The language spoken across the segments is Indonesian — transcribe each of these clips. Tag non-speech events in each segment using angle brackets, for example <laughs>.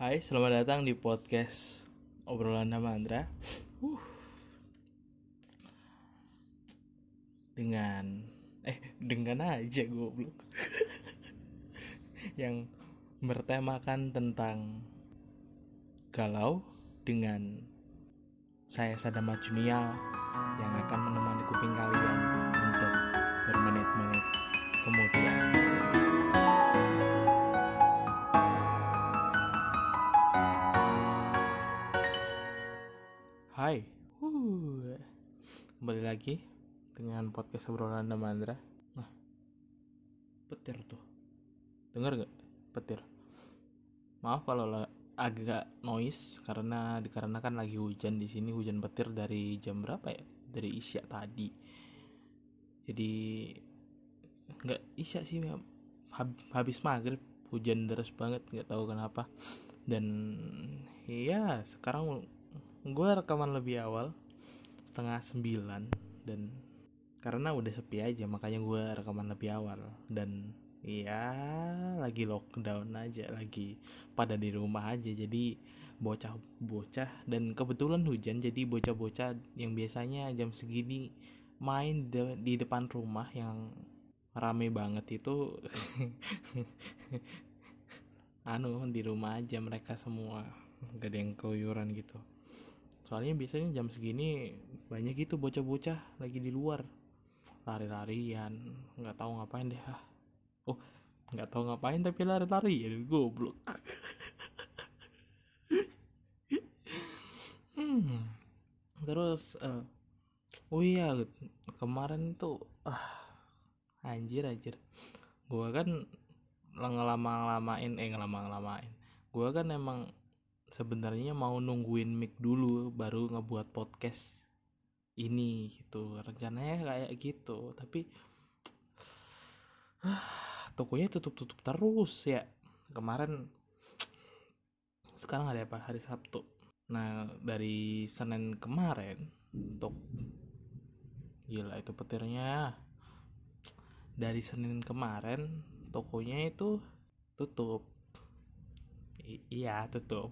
Hai, selamat datang di podcast obrolan nama Andra. Uh. Dengan eh dengan aja goblok. Yang bertemakan tentang galau dengan saya Sadama Junial yang akan menemani kuping kalian kembali lagi dengan podcast obrolan Andra. Nah, petir tuh, dengar gak petir? Maaf kalau la- agak noise karena dikarenakan lagi hujan di sini hujan petir dari jam berapa ya? Dari isya tadi. Jadi nggak isya sih hab- habis maghrib hujan deras banget nggak tahu kenapa dan ya sekarang gue rekaman lebih awal setengah sembilan dan karena udah sepi aja makanya gue rekaman lebih awal. Dan ya lagi lockdown aja lagi pada di rumah aja jadi bocah-bocah dan kebetulan hujan jadi bocah-bocah yang biasanya jam segini main de- di depan rumah yang rame banget itu <laughs> anu di rumah aja mereka semua gak ada yang keluyuran gitu soalnya biasanya jam segini banyak gitu bocah-bocah lagi di luar lari-larian nggak tahu ngapain deh ah. oh nggak tahu ngapain tapi lari-larian goblok <laughs> hmm. terus eh, oh iya kemarin tuh ah anjir anjir gua kan ngelama-lamain eh ngelama-lamain gua kan emang sebenarnya mau nungguin mic dulu baru ngebuat podcast ini gitu. Rencananya kayak gitu tapi <sighs> tokonya tutup-tutup terus ya. Kemarin sekarang ada apa? Hari Sabtu. Nah dari Senin kemarin untuk gila itu petirnya. Dari Senin kemarin tokonya itu tutup I- iya tutup.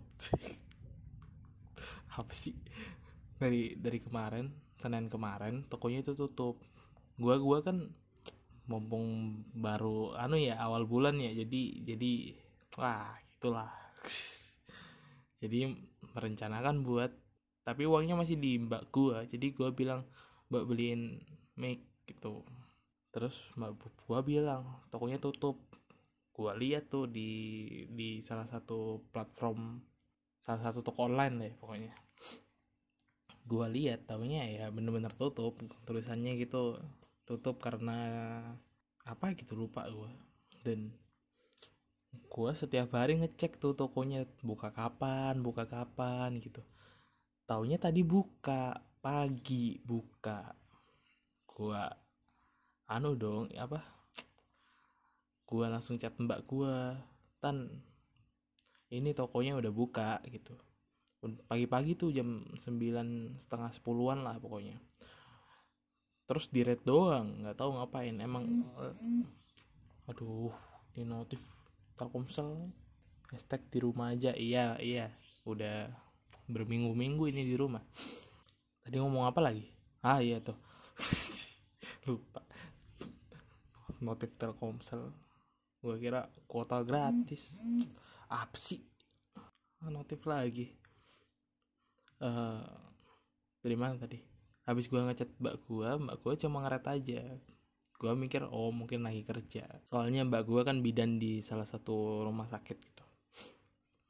<laughs> Apa sih? Dari dari kemarin Senin kemarin tokonya itu tutup. Gua gua kan mumpung baru anu ya awal bulan ya jadi jadi wah itulah <laughs> jadi merencanakan buat tapi uangnya masih di mbak gua. Jadi gua bilang mbak beliin mic gitu. Terus mbak gua bilang tokonya tutup gua lihat tuh di di salah satu platform salah satu toko online deh pokoknya. Gua lihat tahunya ya bener-bener tutup tulisannya gitu tutup karena apa gitu lupa gua. Dan gua setiap hari ngecek tuh tokonya buka kapan buka kapan gitu. Taunya tadi buka pagi buka. Gua anu dong apa gua langsung chat mbak gua tan ini tokonya udah buka gitu. Pagi-pagi tuh jam sembilan setengah sepuluhan lah pokoknya. Terus di red doang nggak tahu ngapain. Emang aduh ini notif Telkomsel hashtag di rumah aja. Iya iya udah berminggu-minggu ini di rumah. Tadi ngomong apa lagi? Ah iya tuh. <laughs> Lupa. Notif Telkomsel gue kira kuota gratis. Apa sih? Ah, notif lagi. Eh dari mana tadi? Habis gua ngechat mbak gua mbak gua cuma ngeret aja. Gua mikir oh mungkin lagi kerja. Soalnya mbak gua kan bidan di salah satu rumah sakit gitu.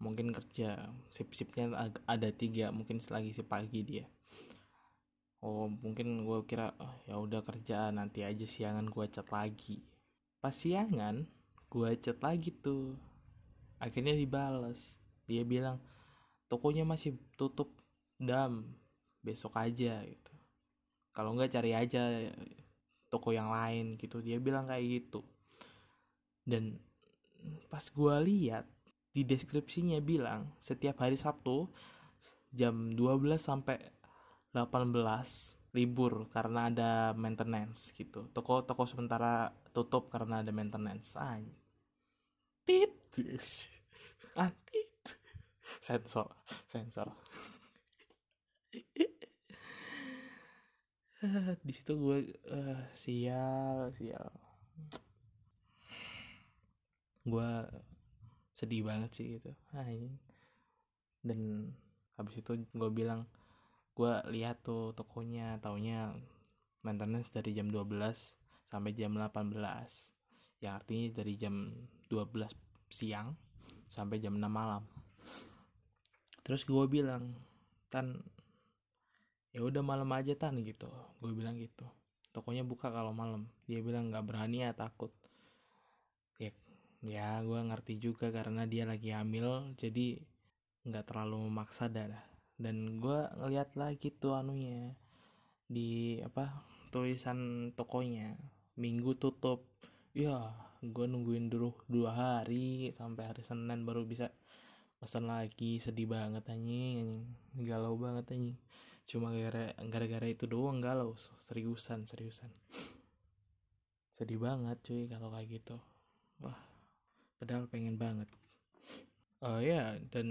Mungkin kerja sip-sipnya ada tiga mungkin lagi si pagi dia. Oh mungkin gua kira oh, ya udah kerja nanti aja siangan gua chat lagi. Pas siangan gua chat lagi tuh. Akhirnya dibales. Dia bilang tokonya masih tutup dam besok aja gitu. Kalau nggak cari aja toko yang lain gitu. Dia bilang kayak gitu. Dan pas gua lihat di deskripsinya bilang setiap hari Sabtu jam 12 sampai 18 libur karena ada maintenance gitu. Toko toko sementara tutup karena ada maintenance. <laughs> Ah, tit. Antit sensor. Sensor <laughs> di situ gue uh, sial sial. Gue sedih banget sih gitu. Aing. dan habis itu gue bilang gue lihat tuh tokonya taunya maintenance dari jam 12 sampai jam 18 yang artinya dari jam 12 siang sampai jam 6 malam. Terus gue bilang tan ya udah malam aja tan gitu. Gue bilang gitu. Tokonya buka kalau malam. Dia bilang nggak berani ya takut. Ya ya gue ngerti juga karena dia lagi hamil jadi nggak terlalu memaksa dah dan gue ngeliat lagi tuh anunya di apa tulisan tokonya. Minggu tutup. Ya gue nungguin dulu dua hari sampai hari senin baru bisa pesan lagi. Sedih banget anjing. Anjing galau banget anjing. Cuma gara gara itu doang galau. Seriusan seriusan. Sedih banget cuy kalau kayak gitu. Wah padahal pengen banget oh ya dan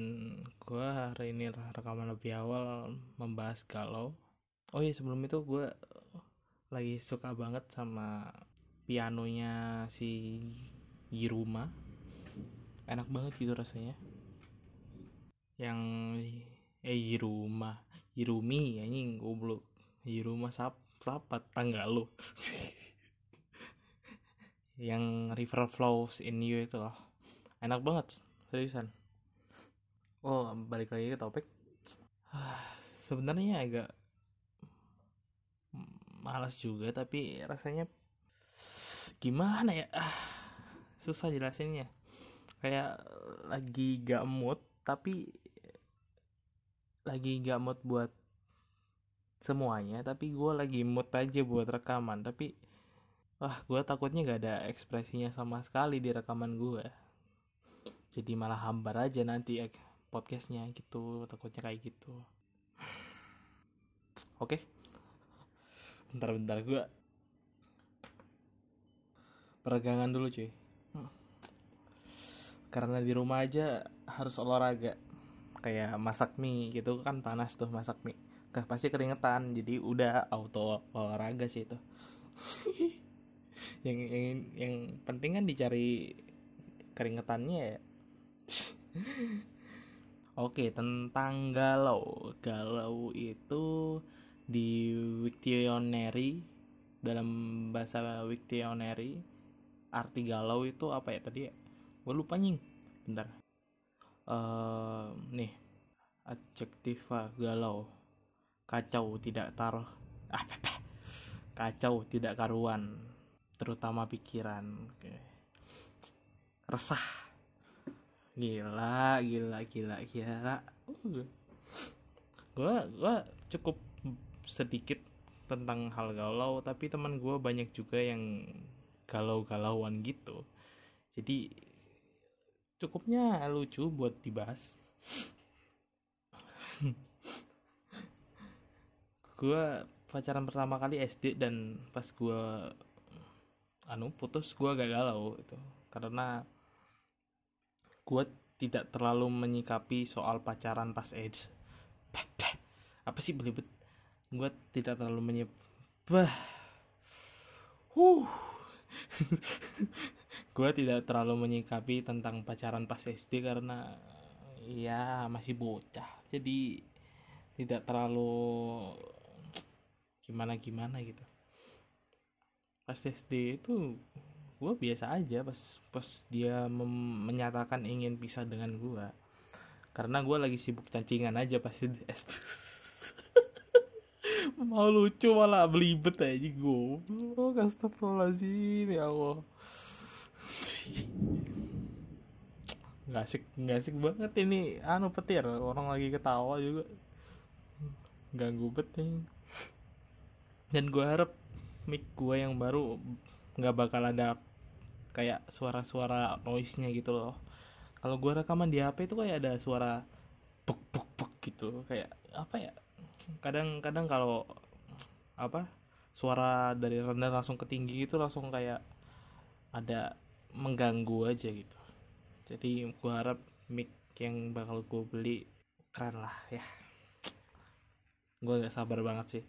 gue hari ini rekaman lebih awal membahas galau. Oh ya sebelum itu gue lagi suka banget sama pianonya si Yiruma. Enak banget gitu rasanya. Yang eh Yiruma Yirumi anjing goblok. Yiruma sap sapat tangga lo <laughs> yang River Flows in You itu loh. Enak banget seriusan? Oh balik lagi ke topik. Sebenarnya agak malas juga tapi rasanya gimana ya? Ah, susah jelasinnya. Kayak lagi gak mood tapi lagi gak mood buat semuanya tapi gue lagi mood aja buat rekaman. Tapi wah gue takutnya gak ada ekspresinya sama sekali di rekaman gue jadi malah hambar aja nanti podcastnya gitu takutnya kayak gitu. Oke? Okay. bentar-bentar gue peregangan dulu cuy. Hmm. karena di rumah aja harus olahraga. Kayak masak mie gitu kan panas tuh masak mie. Pasti keringetan jadi udah auto olahraga sih itu. <laughs> Yang yang yang penting kan dicari keringetannya ya Oke, tentang galau. Galau itu di Wiktionary dalam bahasa Wiktionary arti galau itu apa ya tadi ya? Gue lupa nying. Bentar. Uh, nih, adjektiva galau. Kacau, tidak taruh. Ah, kacau, tidak karuan terutama pikiran resah gila gila gila gila. Uh. gue gue cukup sedikit tentang hal galau tapi teman gue banyak juga yang galau-galauan gitu. Jadi cukupnya lucu buat dibahas. <laughs> Gue pacaran pertama kali SD dan pas gue anu putus gue gak galau itu. Karena gue tidak terlalu menyikapi soal pacaran pas AIDS. Apa sih belibet? Gue tidak terlalu menyip bah. Huh. <laughs> Gue tidak terlalu menyikapi tentang pacaran pas SD karena ya masih bocah. Jadi tidak terlalu gimana gimana gitu. Pas SD itu gue biasa aja pas pas dia menyatakan ingin pisah dengan gue karena gue lagi sibuk cancingan aja pasti <laughs> mau lucu malah belibet aja gue astagfirullahaladzim ya Allah. <laughs> Nggak asik nggak asik banget ini anu petir. Orang lagi ketawa juga. Ganggu betul dan gue harap mic gue yang baru nggak bakal ada kayak suara-suara noise-nya gitu loh. Kalau gue rekaman di HP itu kayak ada suara buk buk buk gitu. Kayak apa ya? Kadang-kadang kalau apa suara dari rendah langsung ke tinggi itu langsung kayak ada mengganggu aja gitu. Jadi gue harap mic yang bakal gue beli keren lah ya. Gue gak sabar banget sih.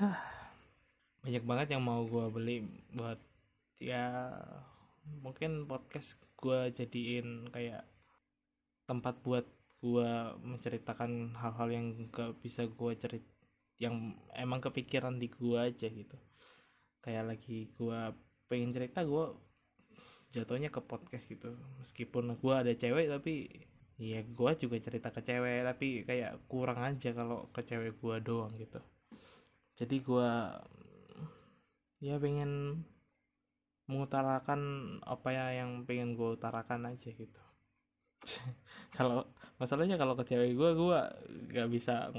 <sighs> Banyak banget yang mau gue beli buat ya mungkin podcast gue jadiin kayak tempat buat gue menceritakan hal-hal yang gak bisa gue cerit yang emang kepikiran di gue aja gitu. Kayak lagi gue pengen cerita gue jatuhnya ke podcast gitu. Meskipun gue ada cewek tapi ya gue juga cerita ke cewek tapi kayak kurang aja kalau ke cewek gue doang gitu. Jadi gue ya pengen mengutarakan apa ya yang pengen gue utarakan aja gitu. <laughs> Kalau masalahnya kalau ke cewek gue gue gak bisa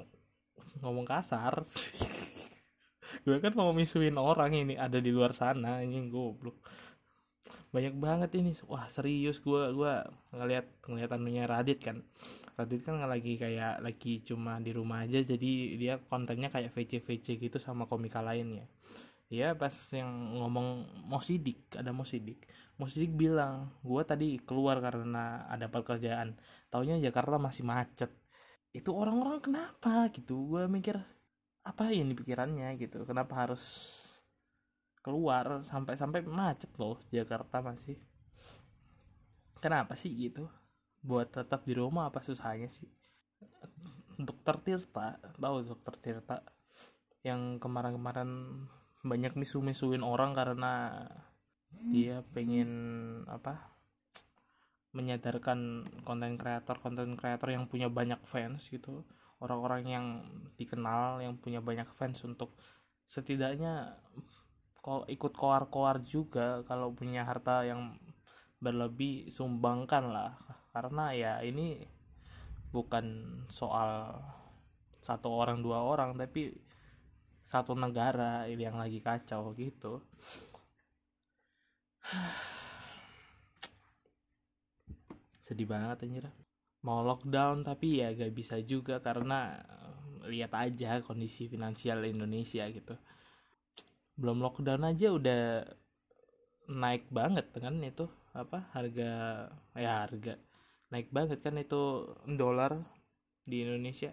ngomong kasar. <laughs> Gue kan mau misuin orang ini ada di luar sana ini goblok. Banyak banget ini. Wah serius gue gua ngeliat ngeliat anunya Radit kan. Radit kan lagi kayak lagi cuma di rumah aja jadi dia kontennya kayak VC VC gitu sama komika lainnya ya pas yang ngomong mau sidik ada mau sidik. Mau sidik bilang gue tadi keluar karena ada pekerjaan. Taunya Jakarta masih macet. Itu orang-orang kenapa gitu? Gue mikir apa ini pikirannya gitu? Kenapa harus keluar sampai-sampai macet loh Jakarta masih? Kenapa sih gitu? Buat tetap di rumah apa susahnya sih? Dokter Tirta tahu dokter Tirta? Yang kemarin-kemarin banyak misu-misuin orang karena dia pengen apa menyadarkan konten kreator konten kreator yang punya banyak fans gitu. Orang-orang yang dikenal yang punya banyak fans untuk setidaknya kalau ikut koar-koar juga kalau punya harta yang berlebih sumbangkan lah. Karena ya ini bukan soal satu orang dua orang tapi satu negara yang lagi kacau gitu. Sedih banget anjir. Mau lockdown tapi ya gak bisa juga karena lihat aja kondisi finansial Indonesia gitu. Belum lockdown aja udah naik banget kan itu apa harga ya harga. Naik banget kan itu dolar di Indonesia.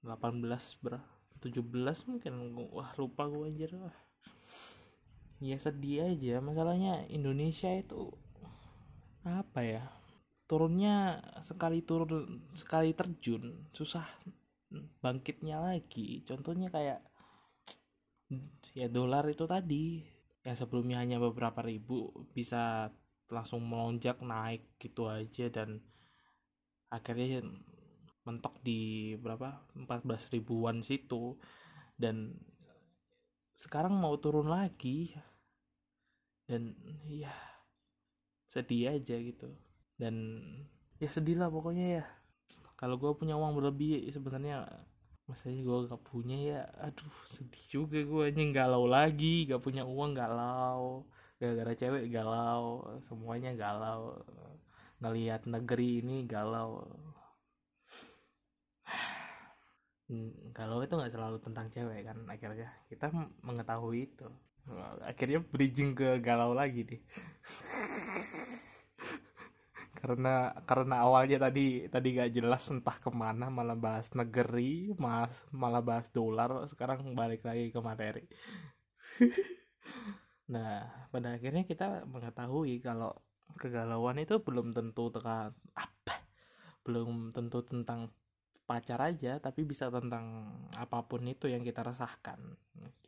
18 berapa 17 mungkin. Wah lupa gue anjir. Wah. Ya sedih aja. Masalahnya Indonesia itu apa ya? Turunnya sekali turun sekali terjun susah bangkitnya lagi. Contohnya kayak ya dolar itu tadi. Yang sebelumnya hanya beberapa ribu bisa langsung melonjak naik gitu aja dan akhirnya mentok di berapa? 14 ribuan situ. Dan sekarang mau turun lagi. Dan ya sedih aja gitu. Dan ya sedih lah pokoknya ya. Kalau gue punya uang berlebih sebenarnya masanya gue gak punya ya. Aduh sedih juga gue nyeng galau lagi. Gak punya uang galau. Gara-gara cewek galau. Semuanya galau. Ngelihat negeri ini galau kalau itu nggak selalu tentang cewek kan akhirnya kita mengetahui itu. Akhirnya bridging ke galau lagi deh. <laughs> Karena karena awalnya tadi tadi gak jelas entah ke mana malah bahas negeri mas malah bahas dolar sekarang balik lagi ke materi. <laughs> Nah pada akhirnya kita mengetahui kalau kegalauan itu belum tentu tekan apa? Belum tentu tentang pacar aja tapi bisa tentang apa pun itu yang kita resahkan.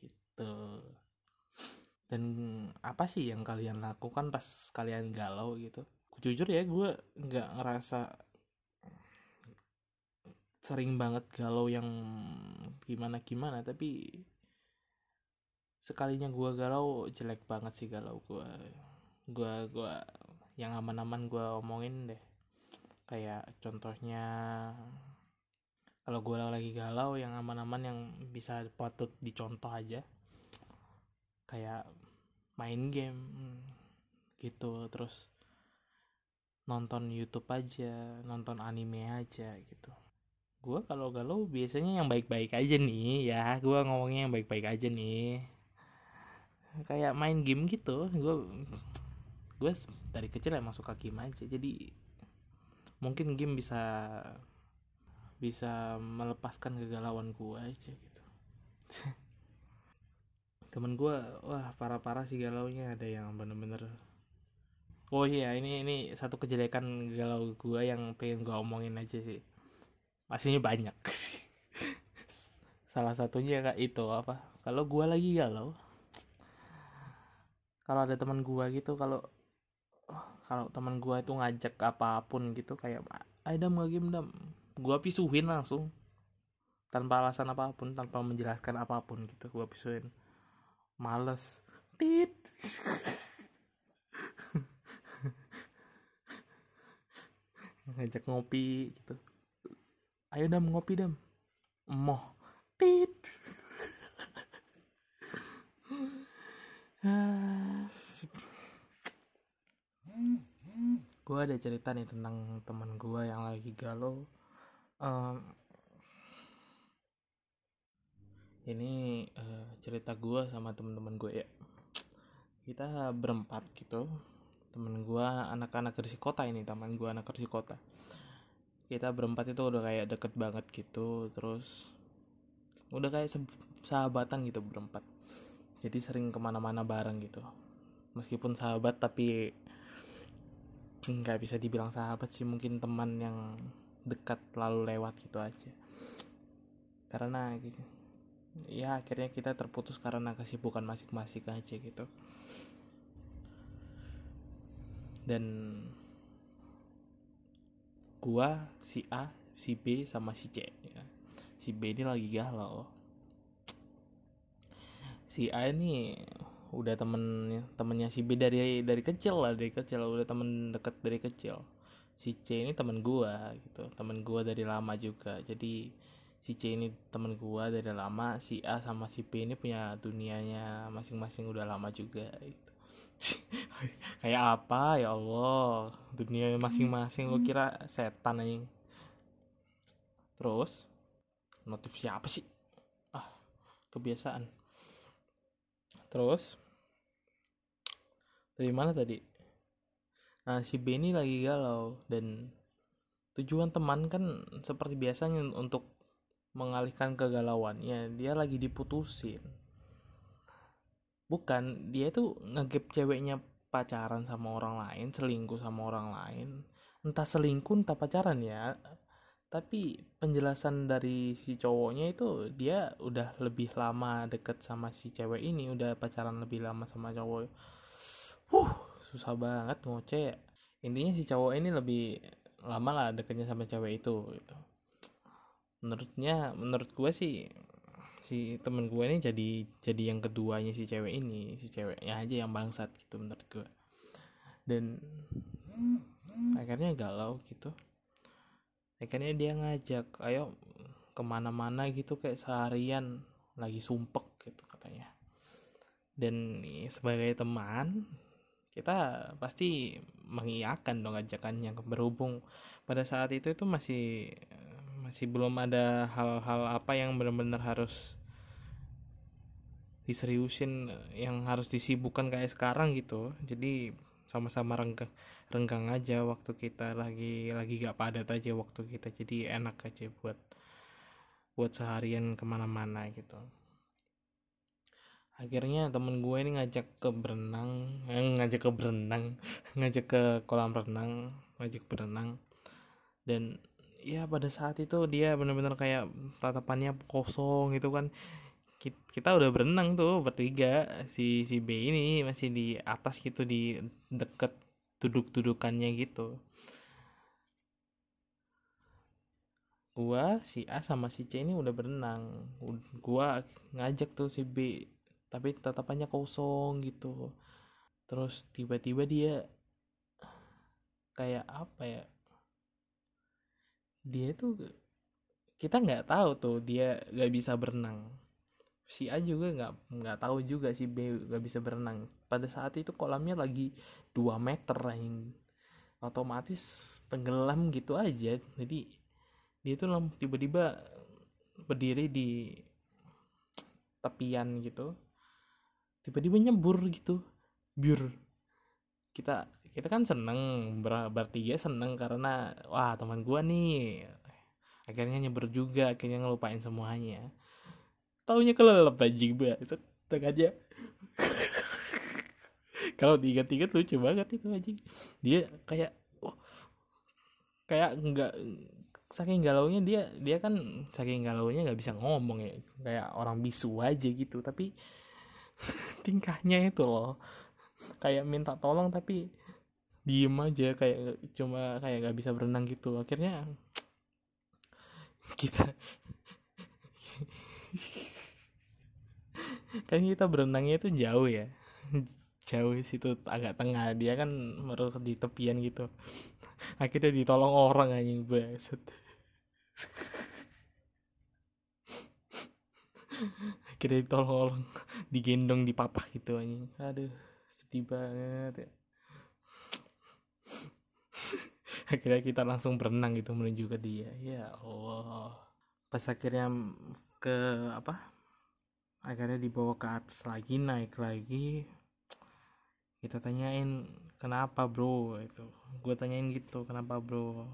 Gitu. Dan apa sih yang kalian lakukan pas kalian galau gitu? Jujur ya gue nggak ngerasa sering banget galau yang gimana gimana tapi sekalinya gue galau jelek banget sih galau gue gue gue yang aman-aman gue omongin deh. Kayak contohnya kalau gue lagi galau yang aman-aman yang bisa patut dicontoh aja. Kayak main game gitu. Terus nonton YouTube aja nonton anime aja gitu. Gue kalau galau biasanya yang baik-baik aja nih ya. Gue ngomongnya yang baik-baik aja nih. Kayak main game gitu. Gue gue dari kecil emang suka game aja. Jadi mungkin game bisa bisa melepaskan kegalauan gue aja gitu. <laughs> Temen gue wah parah-parah sih galaunya. Ada yang bener-bener oh iya ini ini satu kejelekan galau gue yang pengen gue omongin aja sih. Aslinya banyak. <laughs> Salah satunya kak itu apa kalau gue lagi galau kalau ada teman gue gitu kalau kalau teman gue itu ngajak apa pun gitu kayak ayo dam gak game dam gue pisuhin langsung. Tanpa alasan apa pun tanpa menjelaskan apa pun gitu gue pisuhin. Males. Tit. <laughs> Ngajak ngopi gitu. Ayo dam ngopi dam. Moh tit. <laughs> Gue ada cerita nih tentang teman gue yang lagi galau um, ini uh, cerita gue sama teman-teman gue ya. Kita berempat gitu. Temen gue anak-anak dari kota ini teman gue anak dari kota. Kita berempat itu udah kayak deket banget gitu terus udah kayak sahabatan gitu berempat. Jadi sering ke mana-mana bareng gitu. Meskipun sahabat tapi nggak bisa dibilang sahabat sih mungkin teman yang dekat lalu lewat gitu aja. Karena gitu. Ya akhirnya kita terputus karena kesibukan masing-masing aja gitu. Dan gua si A si B sama si C ya. si B ini lagi galau. Si A ini udah temen temennya si B dari dari kecil lah dari kecil. Udah temen deket dari kecil si C ini temen gua gitu. Temen gua dari lama juga. Jadi si C ini temen gua dari lama si A sama si B ini punya dunianya masing-masing udah lama juga gitu. <laughs> Kayak apa? Ya Allah dunia masing-masing. Gue kira setan aja. Terus notif siapa sih? Ah kebiasaan. Terus dari mana tadi nah si Benny lagi galau dan tujuan teman kan seperti biasanya untuk mengalihkan kegalauannya dia lagi diputusin. Bukan dia tuh ngegap ceweknya pacaran sama orang lain selingkuh sama orang lain. Entah selingkuh entah pacaran ya. Tapi penjelasan dari si cowoknya itu dia udah lebih lama deket sama si cewek ini udah pacaran lebih lama sama cowok huh susah banget ngoceh. Ya intinya si cowok ini lebih lama lah deketnya sama cewek itu gitu. Menurutnya menurut gue sih si temen gue ini jadi jadi yang keduanya si cewek ini si ceweknya aja yang bangsat gitu menurut gue dan akhirnya galau gitu. Akhirnya dia ngajak ayo ke mana-mana gitu kayak seharian lagi sumpek gitu katanya. Dan sebagai teman kita pasti mengiyakan dong ajakannya berhubung pada saat itu itu masih masih belum ada hal-hal apa yang benar-benar harus diseriusin yang harus disibukkan kayak sekarang gitu. Jadi sama-sama renggang renggang aja waktu kita lagi lagi gak padat aja waktu kita. Jadi enak aja buat buat seharian ke mana-mana gitu akhirnya temen gue ini ngajak ke berenang eh, ngajak ke berenang <laughs> ngajak ke kolam renang ngajak berenang. Dan ya pada saat itu dia benar-benar kayak tatapannya kosong gitu kan. Kita udah berenang tuh bertiga si si B ini masih di atas gitu di deket duduk-dudukannya gitu. Gua si A sama si C ini udah berenang. Gua ngajak tuh si B tapi tatapannya kosong gitu. Terus tiba-tiba dia kayak apa ya? Dia tuh kita nggak tahu tuh dia nggak bisa berenang. Si A juga nggak nggak tahu juga si B nggak bisa berenang. Pada saat itu kolamnya lagi 2 meter yang otomatis tenggelam gitu aja. Jadi dia tuh tiba-tiba berdiri di tepian gitu tiba-tiba nyebur gitu. Biur. Kita kita kan seneng ber bertiga seneng karena wah teman gua nih. Akhirnya nyeber juga akhirnya ngelupain semuanya. Taunya kelelep anjing banget aja. <laughs> Kalau diingat-ingat lucu banget itu anjing. Dia kayak oh, kayak nggak saking galaunya dia dia kan saking galaunya nggak bisa ngomong ya. Kayak orang bisu aja gitu. Tapi tingkahnya itu loh kayak minta tolong tapi diem aja kayak cuma kayak nggak bisa berenang gitu akhirnya kita kan kita berenangnya itu jauh ya jauh situ agak tengah dia kan baru di tepian gitu akhirnya ditolong orang anjing baset akhirnya ditolong <laughs> digendong di papah gitu anjing. Aduh sedih banget ya. <laughs> Akhirnya kita langsung berenang gitu menuju ke dia. Ya Allah. Pas akhirnya ke apa? Akhirnya dibawa ke atas lagi naik lagi. Kita tanyain kenapa bro? Itu gue tanyain gitu kenapa bro?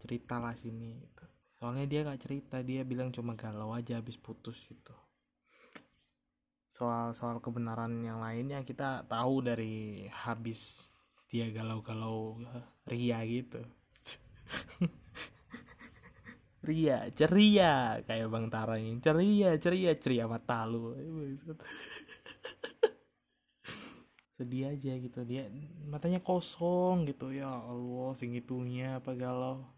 Cerita lah sini gitu. soalnya dia gak cerita dia bilang cuma galau aja habis putus gitu soal soal kebenaran yang lainnya kita tahu dari habis dia galau-galau ria gitu. <laughs> Ria ceria kayak bang Tara ini. Ceria ceria ceria mata lu <laughs> sedih aja gitu. Dia matanya kosong gitu. Ya Allah sing itunya apa galau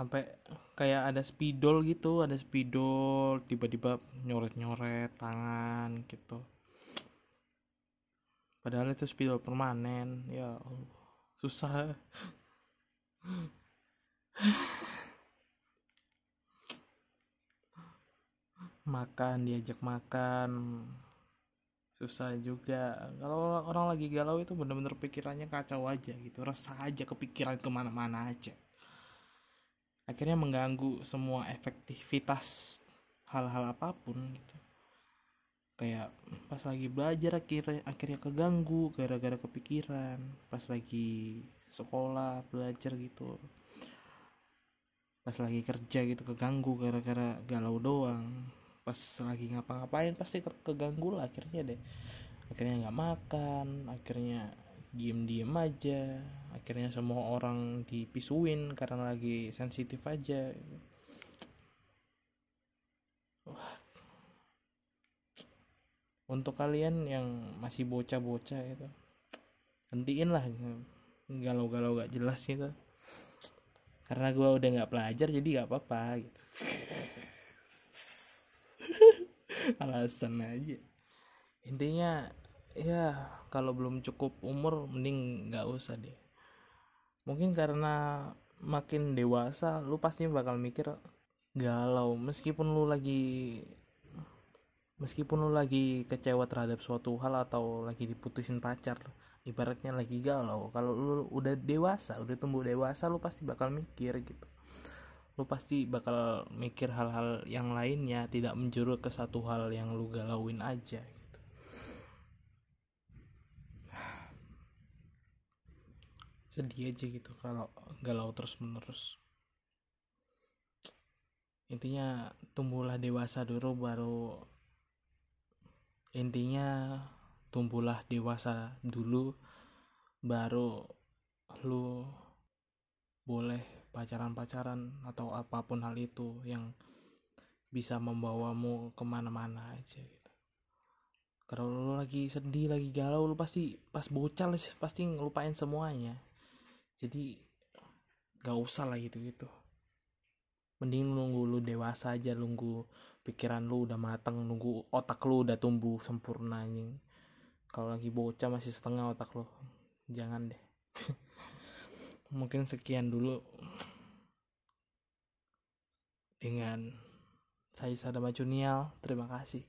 sampai kayak ada spidol gitu ada spidol tiba-tiba nyoret-nyoret tangan gitu. Padahal itu spidol permanen ya Allah susah. Makan diajak makan susah juga. Kalau orang lagi galau itu bener-bener pikirannya kacau aja gitu resah aja kepikiran ke mana-mana aja akhirnya mengganggu semua efektivitas hal-hal apa pun gitu. Kayak pas lagi belajar akhirnya akhirnya keganggu gara-gara kepikiran. Pas lagi sekolah belajar gitu. Pas lagi kerja gitu keganggu gara-gara galau doang. Pas lagi ngapa-ngapain pasti keganggu lah akhirnya deh. Akhirnya nggak makan akhirnya diem-diem aja. Akhirnya semua orang dipisuin karena lagi sensitif aja. Untuk kalian yang masih bocah-bocah itu hentiin lah galau-galau gak jelas gitu. Karena gue udah nggak pelajar jadi nggak apa-apa gitu. <laughs> Alasan aja. Intinya ya kalau belum cukup umur mending nggak usah deh. Mungkin karena makin dewasa lu pasti bakal mikir galau meskipun lu lagi meskipun lu lagi kecewa terhadap suatu hal atau lagi diputusin pacar ibaratnya lagi galau. Kalau lu udah dewasa udah tumbuh dewasa lu pasti bakal mikir gitu. Lu pasti bakal mikir hal-hal yang lainnya tidak menjurut ke satu hal yang lu galauin aja sedih aja gitu kalau galau terus menerus intinya tumbuhlah dewasa dulu baru intinya tumbuhlah dewasa dulu baru lu boleh pacaran-pacaran atau apa pun hal itu yang bisa membawamu ke mana-mana aja gitu. Kalau lu lagi sedih lagi galau lu pasti pas bocah pasti ngelupain semuanya jadi gak usah lah gitu gitu mending nunggu lu dewasa aja nunggu pikiran lu udah mateng nunggu otak lu udah tumbuh sempurna anjing. Kalau lagi bocah masih setengah otak lu. Jangan deh. <laughs> Mungkin sekian dulu dengan saya Sadama Junial terima kasih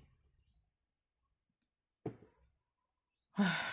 <sighs>